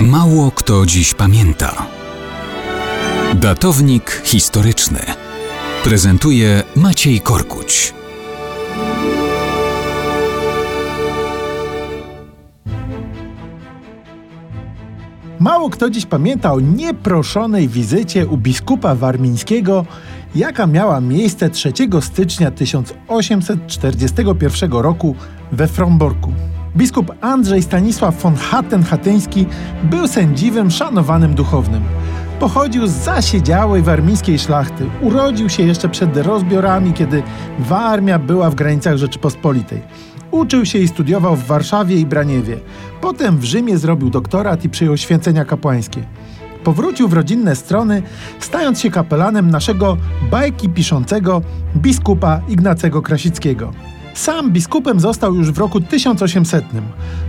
Mało kto dziś pamięta. Datownik historyczny prezentuje Maciej Korkuć. Mało kto dziś pamięta o nieproszonej wizycie u biskupa warmińskiego, jaka miała miejsce 3 stycznia 1841 roku we Fromborku. Biskup Andrzej Stanisław von Hatten-Hatyński był sędziwym, szanowanym duchownym. Pochodził z zasiedziałej warmińskiej szlachty. Urodził się jeszcze przed rozbiorami, kiedy Warmia była w granicach Rzeczypospolitej. Uczył się i studiował w Warszawie i Braniewie. Potem w Rzymie zrobił doktorat i przyjął święcenia kapłańskie. Powrócił w rodzinne strony, stając się kapelanem naszego bajki piszącego biskupa Ignacego Krasickiego. Sam biskupem został już w roku 1800.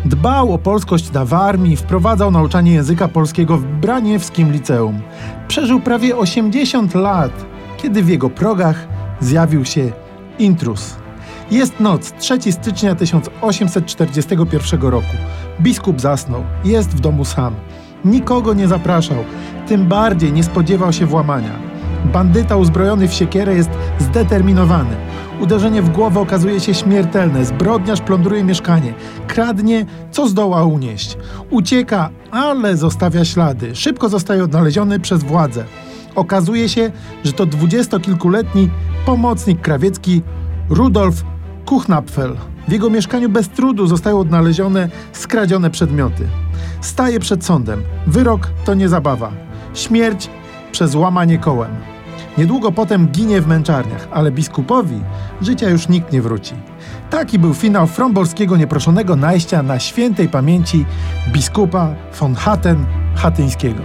Dbał o polskość na Warmii, wprowadzał nauczanie języka polskiego w Braniewskim Liceum. Przeżył prawie 80 lat, kiedy w jego progach zjawił się intrus. Jest noc, 3 stycznia 1841 roku. Biskup zasnął, jest w domu sam. Nikogo nie zapraszał, tym bardziej nie spodziewał się włamania. Bandyta uzbrojony w siekierę jest zdeterminowany. Uderzenie w głowę okazuje się śmiertelne. Zbrodniarz plądruje mieszkanie. Kradnie, co zdoła unieść. Ucieka, ale zostawia ślady. Szybko zostaje odnaleziony przez władze. Okazuje się, że to dwudziestokilkuletni pomocnik krawiecki Rudolf Kuchnapfel. W jego mieszkaniu bez trudu zostają odnalezione skradzione przedmioty. Staje przed sądem. Wyrok to nie zabawa. Śmierć przez łamanie kołem. Niedługo potem ginie w męczarniach, ale biskupowi życia już nikt nie wróci. Taki był finał fromborskiego nieproszonego najścia na świętej pamięci biskupa von Hatten Hatyńskiego.